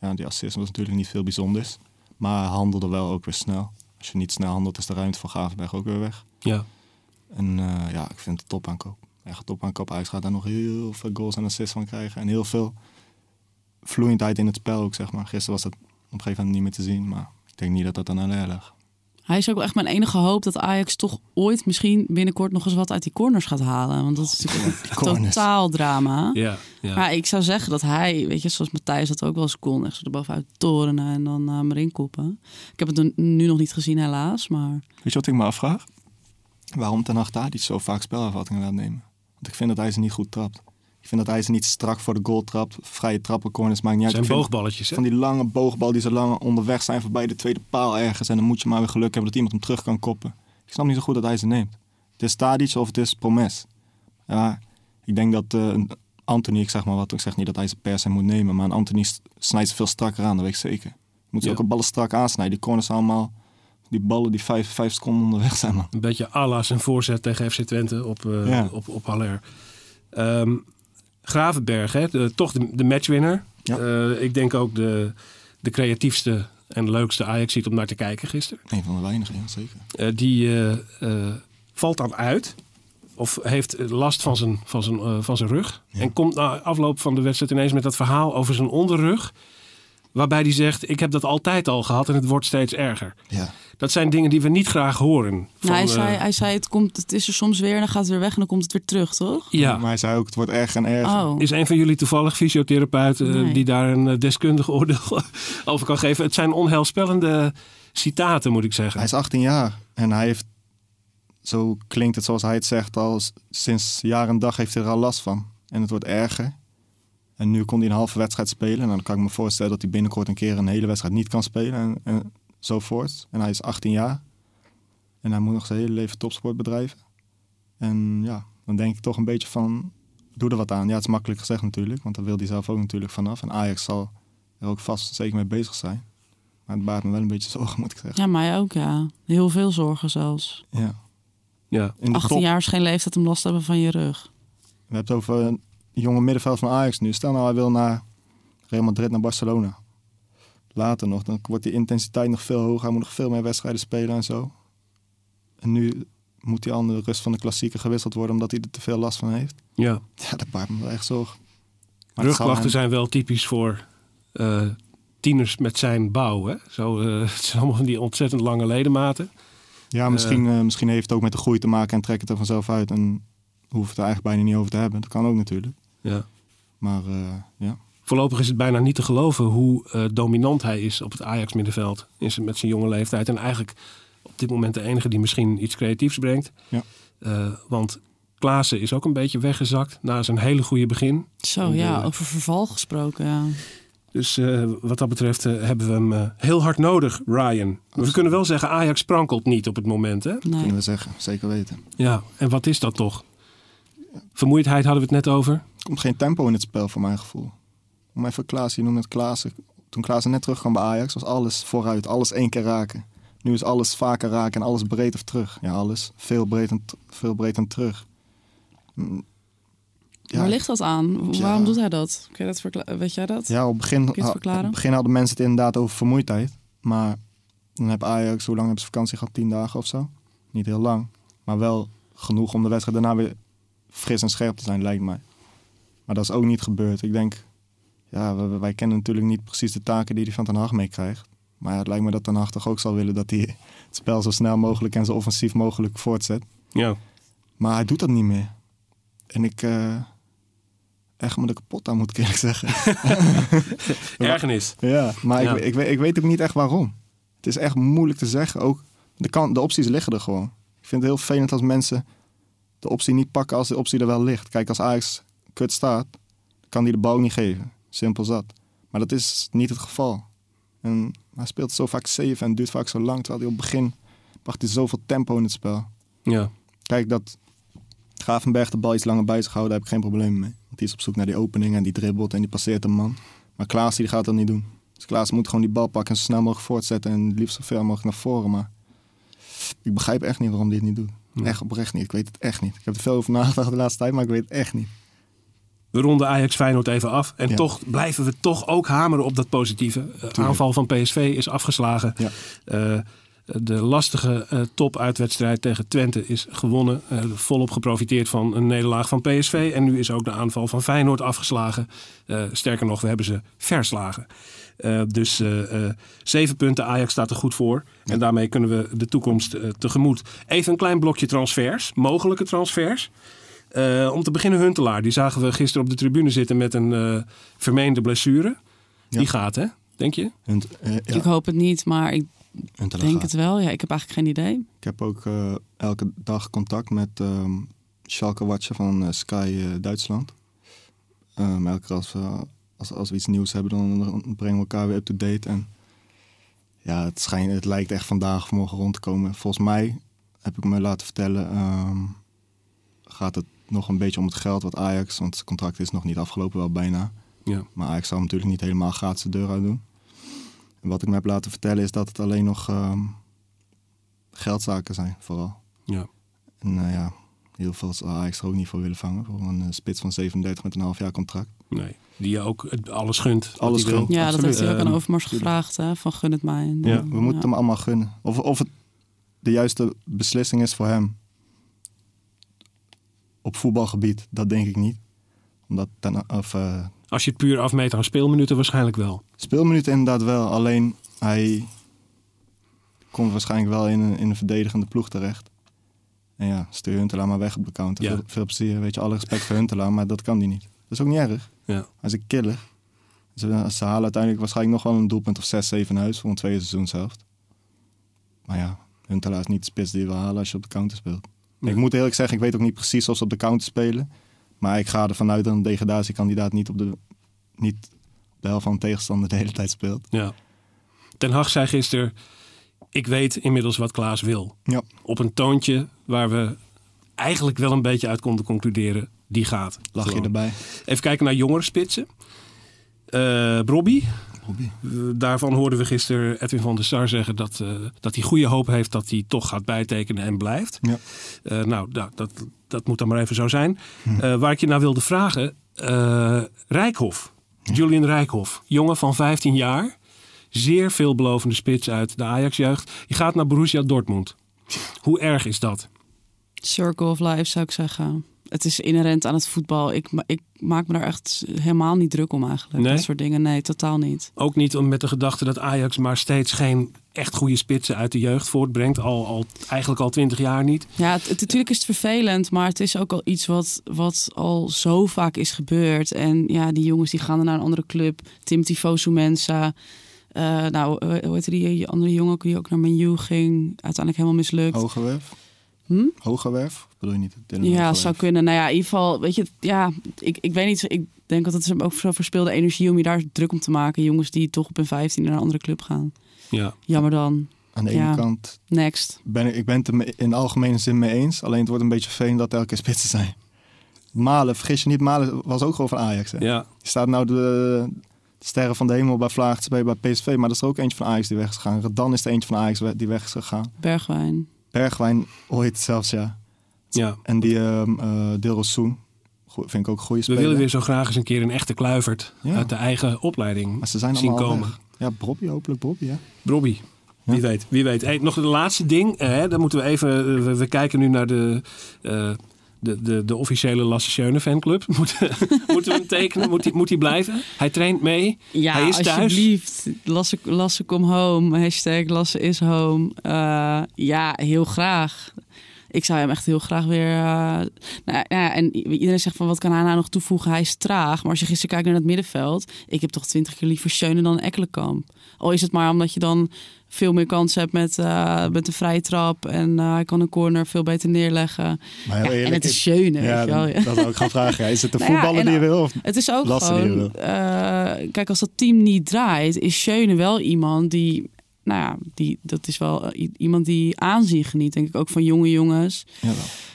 Ja, die assist was natuurlijk niet veel bijzonders. Maar hij handelde wel ook weer snel. Als je niet snel handelt, is de ruimte van Gavenberg ook weer weg. Ja. En eh, ja, ik vind het een topaankoop. Echt topaankoop. Ajax gaat daar nog heel veel goals en assists van krijgen. En heel veel vloeiendheid in het spel ook, zeg maar. Gisteren was dat op een gegeven moment niet meer te zien. Maar ik denk niet dat dat aan Haller lag. Hij is ook wel echt mijn enige hoop dat Ajax toch ooit misschien binnenkort nog eens wat uit die corners gaat halen. Want dat is natuurlijk een totaal drama. Ja, ja. Maar ik zou zeggen dat hij, weet je, zoals Matthijs dat ook wel eens kon, echt zo erbovenuit torenen en dan uh, maar inkoppen. Ik heb het nu nog niet gezien helaas, maar... Weet je wat ik me afvraag? Waarom Ten Hag daar niet zo vaak spelervattingen laat nemen? Want ik vind dat hij ze niet goed trapt. Ik vind dat hij ze niet strak voor de goal trapt. Vrije trappen, corners, maakt niet uit. zijn boogballetjes, hè? Van die lange boogbal die zo lang onderweg zijn voorbij de tweede paal ergens. En dan moet je maar weer geluk hebben dat iemand hem terug kan koppen. Ik snap niet zo goed dat hij ze neemt. Het is Tadic of het is Promes. Ja, ik denk dat eh, Anthony, ik zeg maar wat, ik zeg niet dat hij ze per se moet nemen. Maar een Anthony snijdt ze veel strakker aan, dat weet ik zeker. Moet ze Ja. ook op ballen strak aansnijden. Die corners allemaal, die ballen die vijf, vijf seconden onderweg zijn, man. Een beetje la zijn voorzet tegen FC Twente op, Ja. op, op Haller. Ehm, Gravenberg, hè? De, toch de, de matchwinner. Ja. Eh, ik denk ook de, de creatiefste en leukste Ajax ziet om naar te kijken gisteren. Een van de weinigen, ja, zeker. Eh, die eh, valt dan uit. Of heeft last van zijn, van zijn, van zijn rug. En komt na afloop van de wedstrijd ineens met dat verhaal over zijn onderrug. Waarbij hij zegt, ik heb dat altijd al gehad en het wordt steeds erger. Ja. Dat zijn dingen die we niet graag horen. Van, Nou, hij, zei, eh, hij zei, het, komt, het is er soms weer en dan gaat het weer weg en dan komt het weer terug, toch? ja, Maar hij zei ook, het wordt erger en erger. Oh, is een van jullie toevallig fysiotherapeut eh, Nee. die daar een eh, deskundig oordeel over kan geven? Het zijn onheilspellende citaten, moet ik zeggen. Hij is 18 jaar en hij heeft, zo klinkt het zoals hij het zegt, al sinds jaar en dag heeft hij er al last van. En het wordt erger. En nu kon hij een halve wedstrijd spelen. En dan kan ik me voorstellen dat hij binnenkort een keer een hele wedstrijd niet kan spelen en, en zo voort. En hij is 18 jaar. En hij moet nog zijn hele leven topsport bedrijven. En ja, dan denk ik toch een beetje van, doe er wat aan. Ja, het is makkelijk gezegd natuurlijk, want daar wil hij zelf ook natuurlijk vanaf. En Ajax zal er ook vast zeker mee bezig zijn. Maar het baart me wel een beetje zorgen, moet ik zeggen. ja, mij ook, ja. Heel veel zorgen zelfs. Ja. Ja. In de 18 top. jaar is geen leeftijd om last te hebben van je rug. We hebben het over een jonge middenveld van Ajax nu. Stel nou, hij wil naar Real Madrid, naar Barcelona. Later nog, dan wordt die intensiteit nog veel hoger. Hij moet nog veel meer wedstrijden spelen en zo. En nu moet in de rust van de klassieker gewisseld worden... omdat hij er te veel last van heeft. ja. Ja, dat baart me wel echt zal Rugklachten zijn wel typisch voor eh, tieners met zijn bouw. Hè? Zo, eh, het zijn allemaal van die ontzettend lange ledematen. Ja, misschien, eh, misschien heeft het ook met de groei te maken... en trekt het er vanzelf uit. En hoeft het er eigenlijk bijna niet over te hebben. Dat kan ook natuurlijk. Ja. Maar eh, ja, Voorlopig is het bijna niet te geloven hoe eh, dominant hij is op het Ajax-middenveld. In zijn- Met zijn jonge leeftijd. En eigenlijk op dit moment de enige die misschien iets creatiefs brengt. Ja. Eh, want Klaassen is ook een beetje weggezakt na zijn hele goede begin. Zo, En, ja, over verval gesproken, ja. Dus eh, wat dat betreft hebben we hem eh, heel hard nodig, Ryan. Maar we kunnen wel zeggen, Ajax sprankelt niet op het moment. Hè? Nee. kunnen we zeggen. Zeker weten. Ja, en wat is dat toch? Vermoeidheid hadden we het net over. Er komt geen tempo in het spel voor mijn gevoel. Om even Klaas, je noemde het Klaassen. Toen Klaassen net terugkwam bij Ajax, was alles vooruit. Alles één keer raken. Nu is alles vaker raken en alles breed of terug. Ja, alles veel breed en, veel breed en terug. Mm, Ja, Waar ligt dat aan? Ja. Waarom doet hij dat? Kun je dat verkla- Weet jij dat? Ja, op het begin, het op begin hadden mensen het inderdaad over vermoeidheid. Maar dan heb Ajax, hoe lang hebben ze vakantie gehad? Tien dagen of zo? Niet heel lang. Maar wel genoeg om de wedstrijd daarna weer fris en scherp te zijn, lijkt mij. Maar dat is ook niet gebeurd. Ik denk, ja, wij, wij kennen natuurlijk niet precies de taken die hij van Ten Hag meekrijgt. Maar ja, het lijkt me dat Ten Hag toch ook zal willen dat hij het spel zo snel mogelijk en zo offensief mogelijk voortzet. Ja. Maar hij doet dat niet meer. En ik... eh echt me er kapot aan, moet ik eerlijk zeggen. Ergernis. Ja, maar Ja. Ik, ik, weet, ik weet ook niet echt waarom. Het is echt moeilijk te zeggen. Ook de, kan, de opties liggen er gewoon. Ik vind het heel vervelend als mensen de optie niet pakken als de optie er wel ligt. Kijk, als Ajax kut staat, kan hij de bal niet geven. Simpel zat. Maar dat is niet het geval. En hij speelt zo vaak safe en duurt vaak zo lang. Terwijl hij op het begin bracht hij zoveel tempo in het spel. Ja. Kijk, dat Gravenberg de bal iets langer bij zich houden, daar heb ik geen probleem mee. Want die is op zoek naar die opening en die dribbelt en die passeert een man. Maar Klaas die gaat dat niet doen. Dus Klaas moet gewoon die bal pakken en zo snel mogelijk voortzetten en liefst zo ver mogelijk naar voren. Maar ik begrijp echt niet waarom hij het niet doet. Echt oprecht niet. Ik weet het echt niet. Ik heb er veel over nagedacht de laatste tijd, maar ik weet het echt niet. We ronden Ajax Feyenoord even af. En Ja. toch blijven we toch ook hameren op dat positieve. Uh, aanval van PSV is afgeslagen. Ja. Uh, de lastige uh, top-uitwedstrijd tegen Twente is gewonnen. Volop geprofiteerd van een nederlaag van PSV. En nu is ook de aanval van Feyenoord afgeslagen. Sterker nog, we hebben ze verslagen. Dus zeven punten, Ajax staat er goed voor. Ja. En daarmee kunnen we de toekomst tegemoet. Even een klein blokje transfers, mogelijke transfers. Uh, om te beginnen Huntelaar. Die zagen we gisteren op de tribune zitten met een uh, vermeende blessure. Ja. Die gaat, hè? Denk je? Hunt, uh, ja. Ik hoop het niet, maar ik Huntelaar denk gaat. het wel. Ja, ik heb eigenlijk geen idee. Ik heb ook elke dag contact met um, Schalke Watcher van eh, Sky eh, Duitsland. Um, elke keer als we, als, als we iets nieuws hebben, dan, dan brengen we elkaar weer up-to-date. En ja, het, schijnt, het lijkt echt vandaag of morgen rond te komen. Volgens mij, heb ik me laten vertellen, ehm, gaat het nog een beetje om het geld wat Ajax... want het contract is nog niet afgelopen, wel bijna. Ja. Maar Ajax zal natuurlijk niet helemaal gratis de deur uit doen. En wat ik me heb laten vertellen is dat het alleen nog ehm, geldzaken zijn, vooral. Ja. En eh, ja, heel veel zal Ajax er ook niet voor willen vangen. Voor een eh, spits van 37 met een half jaar contract. Nee. Die je ook het- alles gunt. Alles gunt. Ja, dat heeft hij ook aan Overmars gevraagd, hè, van gun het mij. En Ja, We moeten hem allemaal gunnen. Of, of het de juiste beslissing is voor hem. Op voetbalgebied, dat denk ik niet. Omdat ten, of, eh, Als je het puur afmeet aan speelminuten waarschijnlijk wel. speelminuten inderdaad wel. Alleen hij komt waarschijnlijk wel in een, in een verdedigende ploeg terecht. En ja, stuur Huntelaar maar weg op de counter. Ja. Veel, veel plezier, weet je, alle respect voor Huntelaar, maar dat kan hij niet. Dat is ook niet erg. Ja. Hij is een killer. Ze, ze halen uiteindelijk waarschijnlijk nog wel een doelpunt of 6, 7 in huis voor een tweede seizoenshelft. Maar ja, Huntelaar is niet de spits die je wil halen als je op de counter speelt. Nee. Ik moet eerlijk zeggen, ik weet ook niet precies of ze op de counter spelen. Maar ik ga ervan uit dat een degradatiekandidaat niet op de, niet op de helft van de tegenstander de hele tijd speelt. Ja. Ten Hag zei gisteren, ik weet inmiddels wat Klaas wil. Ja, Op een toontje waar we eigenlijk wel een beetje uit konden concluderen, die gaat. lach je erbij. Even kijken naar jongere spitsen. Brobby, Robbie. Eh, daarvan hoorden we gisteren Edwin van der Sar zeggen dat, eh, dat hij goede hoop heeft dat hij toch gaat bijtekenen en blijft. Ja. Eh, nou, da- dat, dat moet dan maar even zo zijn. Eh, waar ik je nou wilde vragen, eh Rijkhoff, Julian Rijkhoff, jongen van 15 jaar, zeer veelbelovende spits uit de Ajax-jeugd. Die gaat naar Borussia Dortmund. Hoe erg is dat? Circle of life zou ik zeggen. Het is inherent aan het voetbal. Ik, ik maak me daar echt helemaal niet druk om eigenlijk. Nee? Dat soort dingen, nee, totaal niet. Ook niet om met de gedachte dat Ajax maar steeds geen echt goede spitsen uit de jeugd voortbrengt. Al, al, eigenlijk al 20 jaar niet. Ja, het, het- natuurlijk is het vervelend, maar het is ook al iets wat, wat al zo vaak is gebeurd. En ja, die jongens die gaan dan naar een andere club. Timothy Fosu Mensa. Eh, nou, hoe heet die die andere jongen die ook naar Menu ging? Uiteindelijk helemaal mislukt. Hogerwerf? Hm? Hogerwerf? Bedoel je niet? Ja, Hogerwerf? zou kunnen. Nou ja, in ieder geval, weet je, ja, ik, ik weet niet. Ik denk dat het is ook zo verspilde energie om je daar druk om te maken. Jongens die toch op hun 15 naar een andere club gaan. Ja. Jammer dan. Aan de ene Ja. kant Next. ben ik, ik ben het er in de algemene zin mee eens. Alleen het wordt een beetje vervelend dat er elke keer spitsen zijn. Malen, vergis je niet, Malen was ook gewoon van Ajax. Hè? Ja, Je staat nou de, de sterren van de hemel bij Vlaagts bij, bij PSV, maar dat is er ook eentje van Ajax die weg is gegaan. Redan is er eentje van Ajax die weg is gegaan. Bergwijn. Bergwijn ooit zelfs, ja. Ja. En die ehm eh Dilrosun, Goe- vind ik ook een goede We speler. willen weer zo graag eens een keer een echte kluivert Ja. uit de eigen opleiding maar ze zijn zien komen. weg. Ja, Bobby, hopelijk Bobby, ja. Wie weet, wie weet. Hey, nog de laatste ding. eh, hè, dan moeten we even. eh, we, we kijken nu naar de, eh, de, de, de officiële Lasse Schöne fanclub. Moeten, moeten we hem tekenen? Moet hij, moet blijven? Hij traint mee. Ja, Hij is thuis. alsjeblieft. Lasse, Lasse kom home. Hashtag Lasse is home. Eh, ja, heel graag. Ik zou hem echt heel graag weer... eh, nou, ja, en iedereen zegt van wat kan hij nou nog toevoegen? Hij is traag. Maar als je gisteren kijkt naar het middenveld... Ik heb toch twintig keer liever Schöne dan Ekkelenkamp. Al is het maar omdat je dan veel meer kans hebt met, eh, met de vrije trap. En eh, hij kan een corner veel beter neerleggen. Maar Ja, en het is Schöne, ja, weet je wel. dat, dat zou ik gaan vragen. Is het de Nou voetballer en- die je wil? Of? Het is ook gewoon... wil. kijk, als dat team niet draait, is Schöne wel iemand die... Nou ja, die, dat is wel eh, iemand die aanzien geniet, denk ik. Ook van jonge jongens. Ja.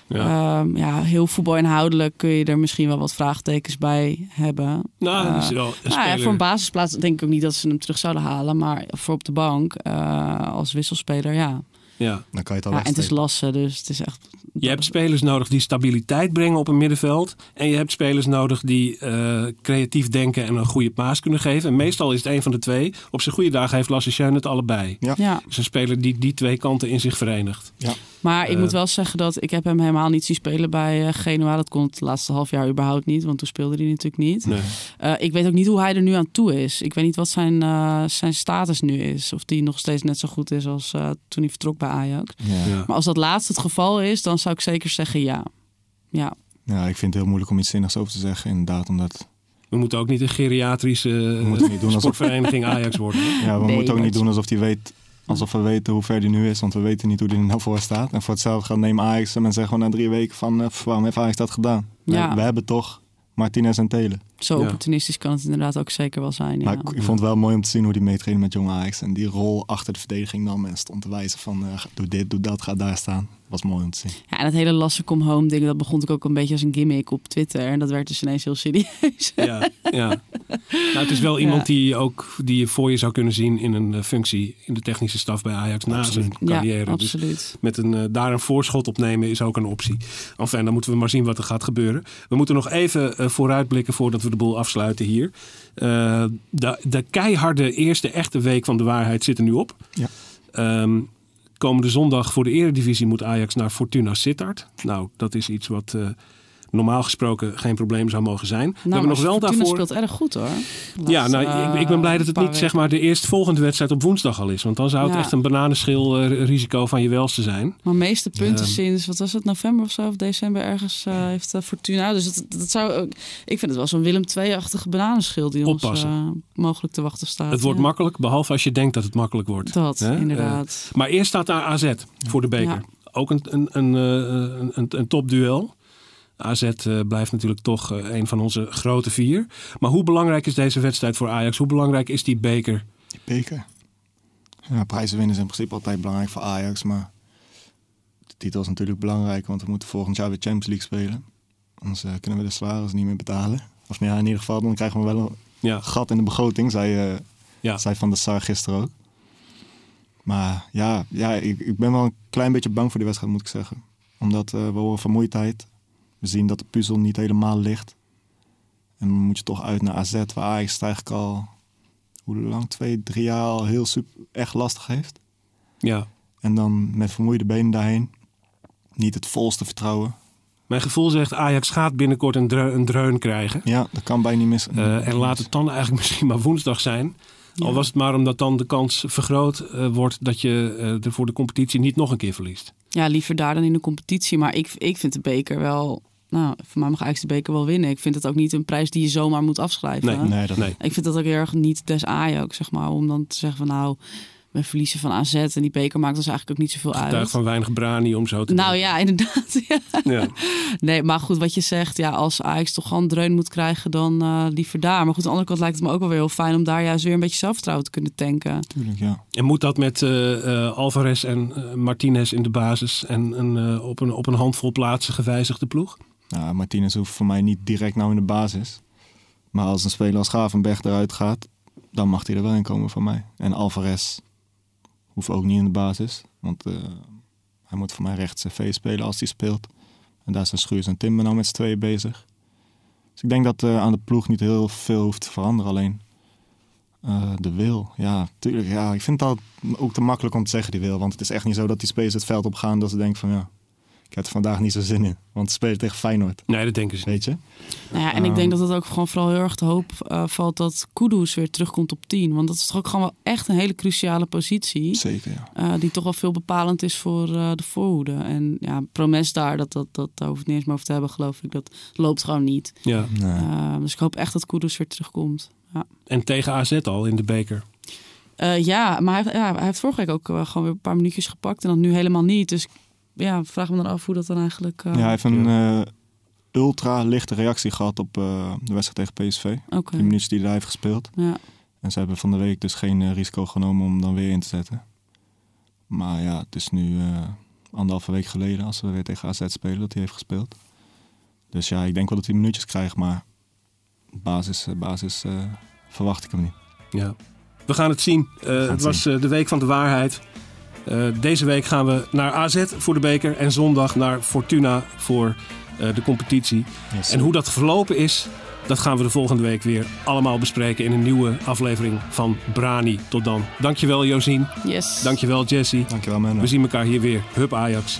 Ja, ja heel voetbalinhoudelijk kun je er misschien wel wat vraagtekens bij hebben. nou, eh, dat is wel een Nou ja, speler. voor een basisplaats denk ik ook niet dat ze hem terug zouden halen. Maar voor op de bank, eh, als wisselspeler, ja. ja. Dan kan je het al ja en het is lassen, dus het is echt... Je hebt spelers nodig die stabiliteit brengen op een middenveld. En je hebt spelers nodig die eh, creatief denken en een goede paas kunnen geven. En meestal is het een van de twee. Op zijn goede dagen heeft Lasse het allebei. Ja. Ja, Het is een speler die die twee kanten in zich verenigt. Ja. Maar ik Eh. moet wel zeggen dat ik heb hem helemaal niet zien spelen bij eh, Genoa. Dat kon het laatste half jaar überhaupt niet, want toen speelde hij natuurlijk niet. Nee. Eh, ik weet ook niet hoe hij er nu aan toe is. Ik weet niet wat zijn, eh, zijn status nu is. Of die nog steeds net zo goed is als eh, toen hij vertrok bij Ajax. Ja. Ja. Maar als dat laatste het geval is, dan zou ik zeker zeggen ja. Ja, ja, ik vind het heel moeilijk om iets zinnigs over te zeggen, inderdaad. Omdat We moeten ook niet een geriatrische moeten niet doen alsof- sportvereniging Ajax worden. hè? ja, we Nee, moeten ook niet doen alsof hij weet Alsof we weten hoe ver die nu is, want we weten niet hoe die er nou voor staat. En voor hetzelfde gaat nemen Ajax en zeggen gewoon na drie weken van... eh, waarom heeft Ajax dat gedaan? We-. We, hebben toch Martinez en Telen. Zo Ja. opportunistisch kan het inderdaad ook zeker wel zijn. Maar Ja. ik, ik vond het wel mooi om te zien hoe die meetrainde met jonge Ajax. En die rol achter de verdediging nam en stond te wijzen van... eh, doe dit, doe dat, ga daar staan. was mooi om te zien. Ja, en het hele lastig come home ding, dat begon natuurlijk ook een beetje als een gimmick op Twitter. En dat werd dus ineens heel serieus. Ja, ja. Nou, het is wel iemand Ja. die, ook, die je voor je zou kunnen zien in een eh, functie in de technische staf bij Ajax na zijn carrière. Ja, Dus absoluut. met een, eh, daar een voorschot op nemen is ook een optie. Enfin, dan moeten we maar zien wat er gaat gebeuren. We moeten nog even vooruitblikken voordat we de boel afsluiten hier. Eh, de, de keiharde eerste echte week van de waarheid zit er nu op. Ja. Ehm, komende zondag voor de eredivisie moet Ajax naar Fortuna Sittard. Nou, dat is iets wat eh, normaal gesproken geen probleem zou mogen zijn. we Nou, hebben nog wel Fortuna daarvoor... speelt erg goed hoor. Ja, nou, ik, ik ben blij dat het paar niet zeg maar de eerstvolgende wedstrijd op woensdag al is. Want dan zou het Ja. echt een bananenschil eh, risico van je welste zijn. Maar meeste punten Ehm. sinds, wat was het, november of zo, of december ergens, eh, heeft eh, Fortuna. Dus dat, dat zou, ik vind het wel zo'n Willem II-achtige bananenschil die ons Oppassen. eh, mogelijk te wachten staat. Het wordt makkelijk, behalve als je denkt dat het makkelijk wordt. Dat, inderdaad. Eh, maar eerst staat daar AZ voor de beker. Ja. Ook een, eh, een, een, een topduel. AZ eh, blijft natuurlijk toch eh, een van onze grote vier. Maar hoe belangrijk is deze wedstrijd voor Ajax? Hoe belangrijk is die beker? Die beker. Ja, prijzen winnen is in principe altijd belangrijk voor Ajax. Maar de titel is natuurlijk belangrijk, want we moeten volgend jaar weer Champions League spelen. Anders eh, kunnen we de salaris niet meer betalen. Of nou ja, in ieder geval, dan krijgen we wel een Ja, gat in de begroting, zei, ja. zei Van der Sar gisteren ook. Maar ja, ja ik, ik ben wel een klein beetje bang voor die wedstrijd, moet ik zeggen. Omdat we horen vermoeidheid. We zien dat de puzzel niet helemaal ligt. En dan moet je toch uit naar AZ, waar Ajax het eigenlijk al... Hoe lang? Twee, drie jaar al heel super, echt lastig heeft. ja. En dan met vermoeide benen daarheen. Niet het volste vertrouwen. Mijn gevoel zegt Ajax gaat binnenkort een, dreu- een dreun krijgen. Ja, dat kan bijna niet missen. Eh, en laat het dan eigenlijk misschien maar woensdag zijn. Al was het maar omdat dan de kans vergroot eh, wordt dat je eh, er voor de competitie niet nog een keer verliest. Ja, liever daar dan in de competitie. Maar ik, ik vind de beker wel... Nou, voor mij mag Ajax de beker wel winnen. Ik vind het ook niet een prijs die je zomaar moet afschrijven. Nee, nee, dat Nee. Ik vind dat ook heel erg niet des Ajax, zeg maar. Om dan te zeggen van nou, we verliezen van AZ en die beker maakt ons eigenlijk ook niet zoveel uit. Tuig van weinig brani om zo te Nou doen. ja, inderdaad. ja. Ja. Nee, maar goed, wat je zegt, ja, als Ajax toch gewoon dreun moet krijgen, dan eh, liever daar. Maar goed, aan de andere kant lijkt het me ook wel weer heel fijn om daar juist weer een beetje zelfvertrouwen te kunnen tanken. natuurlijk, ja. En moet dat met eh, eh, Alvarez en Martinez in de basis en een, eh, op, een, op een handvol plaatsen gewijzigde ploeg? Martinez hoeft voor mij niet direct nou in de basis. Maar als een speler als Gravenberg eruit gaat, dan mag hij er wel in komen voor mij. En Alvarez hoeft ook niet in de basis. Want eh, hij moet voor mij rechts CV spelen als hij speelt. En daar zijn Schuurs en Timber nou met z'n tweeën bezig. Dus ik denk dat eh, aan de ploeg niet heel veel hoeft te veranderen. Alleen eh, de wil. Ja, tuurlijk. Ja, ik vind al ook te makkelijk om te zeggen die wil. Want het is echt niet zo dat die spelers het veld op gaan dat ze denken van ja, ik heb er vandaag niet zo zin in. Want ze spelen tegen Feyenoord. Nee, dat denken ze niet. Weet je? Nou ja, en ik denk dat het ook gewoon vooral heel erg te hoop eh, valt dat Kudus weer terugkomt op 10. Want dat is toch ook gewoon wel echt een hele cruciale positie. Zeker, ja. eh, die toch wel veel bepalend is voor eh, de voorhoede. En ja, Promes daar, dat, dat, dat, daar hoef ik niet eens meer over te hebben, geloof ik. Dat loopt gewoon niet. Ja. Nee. Dus ik hoop echt dat Kudus weer terugkomt. Ja. En tegen AZ al in de beker. Eh, ja, maar hij, heeft- ja, hij heeft vorige week ook gewoon weer een paar minuutjes gepakt. En dan nu helemaal niet. Dus ja, vraag me dan af hoe dat dan eigenlijk... eh, ja, hij heeft een eh, ultra lichte reactie gehad op eh, de wedstrijd tegen PSV. Die minuutjes die hij daar heeft gespeeld. ja. En ze hebben van de week dus geen risico genomen om hem dan weer in te zetten. Maar ja, het is nu eh anderhalve week geleden als we weer tegen AZ spelen dat hij heeft gespeeld. Dus ja, ik denk wel dat hij minuutjes krijgt, maar basis, basis eh, verwacht ik hem niet. Ja. We gaan het zien. Eh, het het was eh, de week van de waarheid. Eh, deze week gaan we naar AZ voor de beker en zondag naar Fortuna voor eh, de competitie. En hoe dat verlopen is, dat gaan we de volgende week weer allemaal bespreken in een nieuwe aflevering van Brani. Tot dan. Dankjewel Josien. Yes. Dankjewel Jesse. Dankjewel, Menno. We zien elkaar hier weer. Hup Ajax.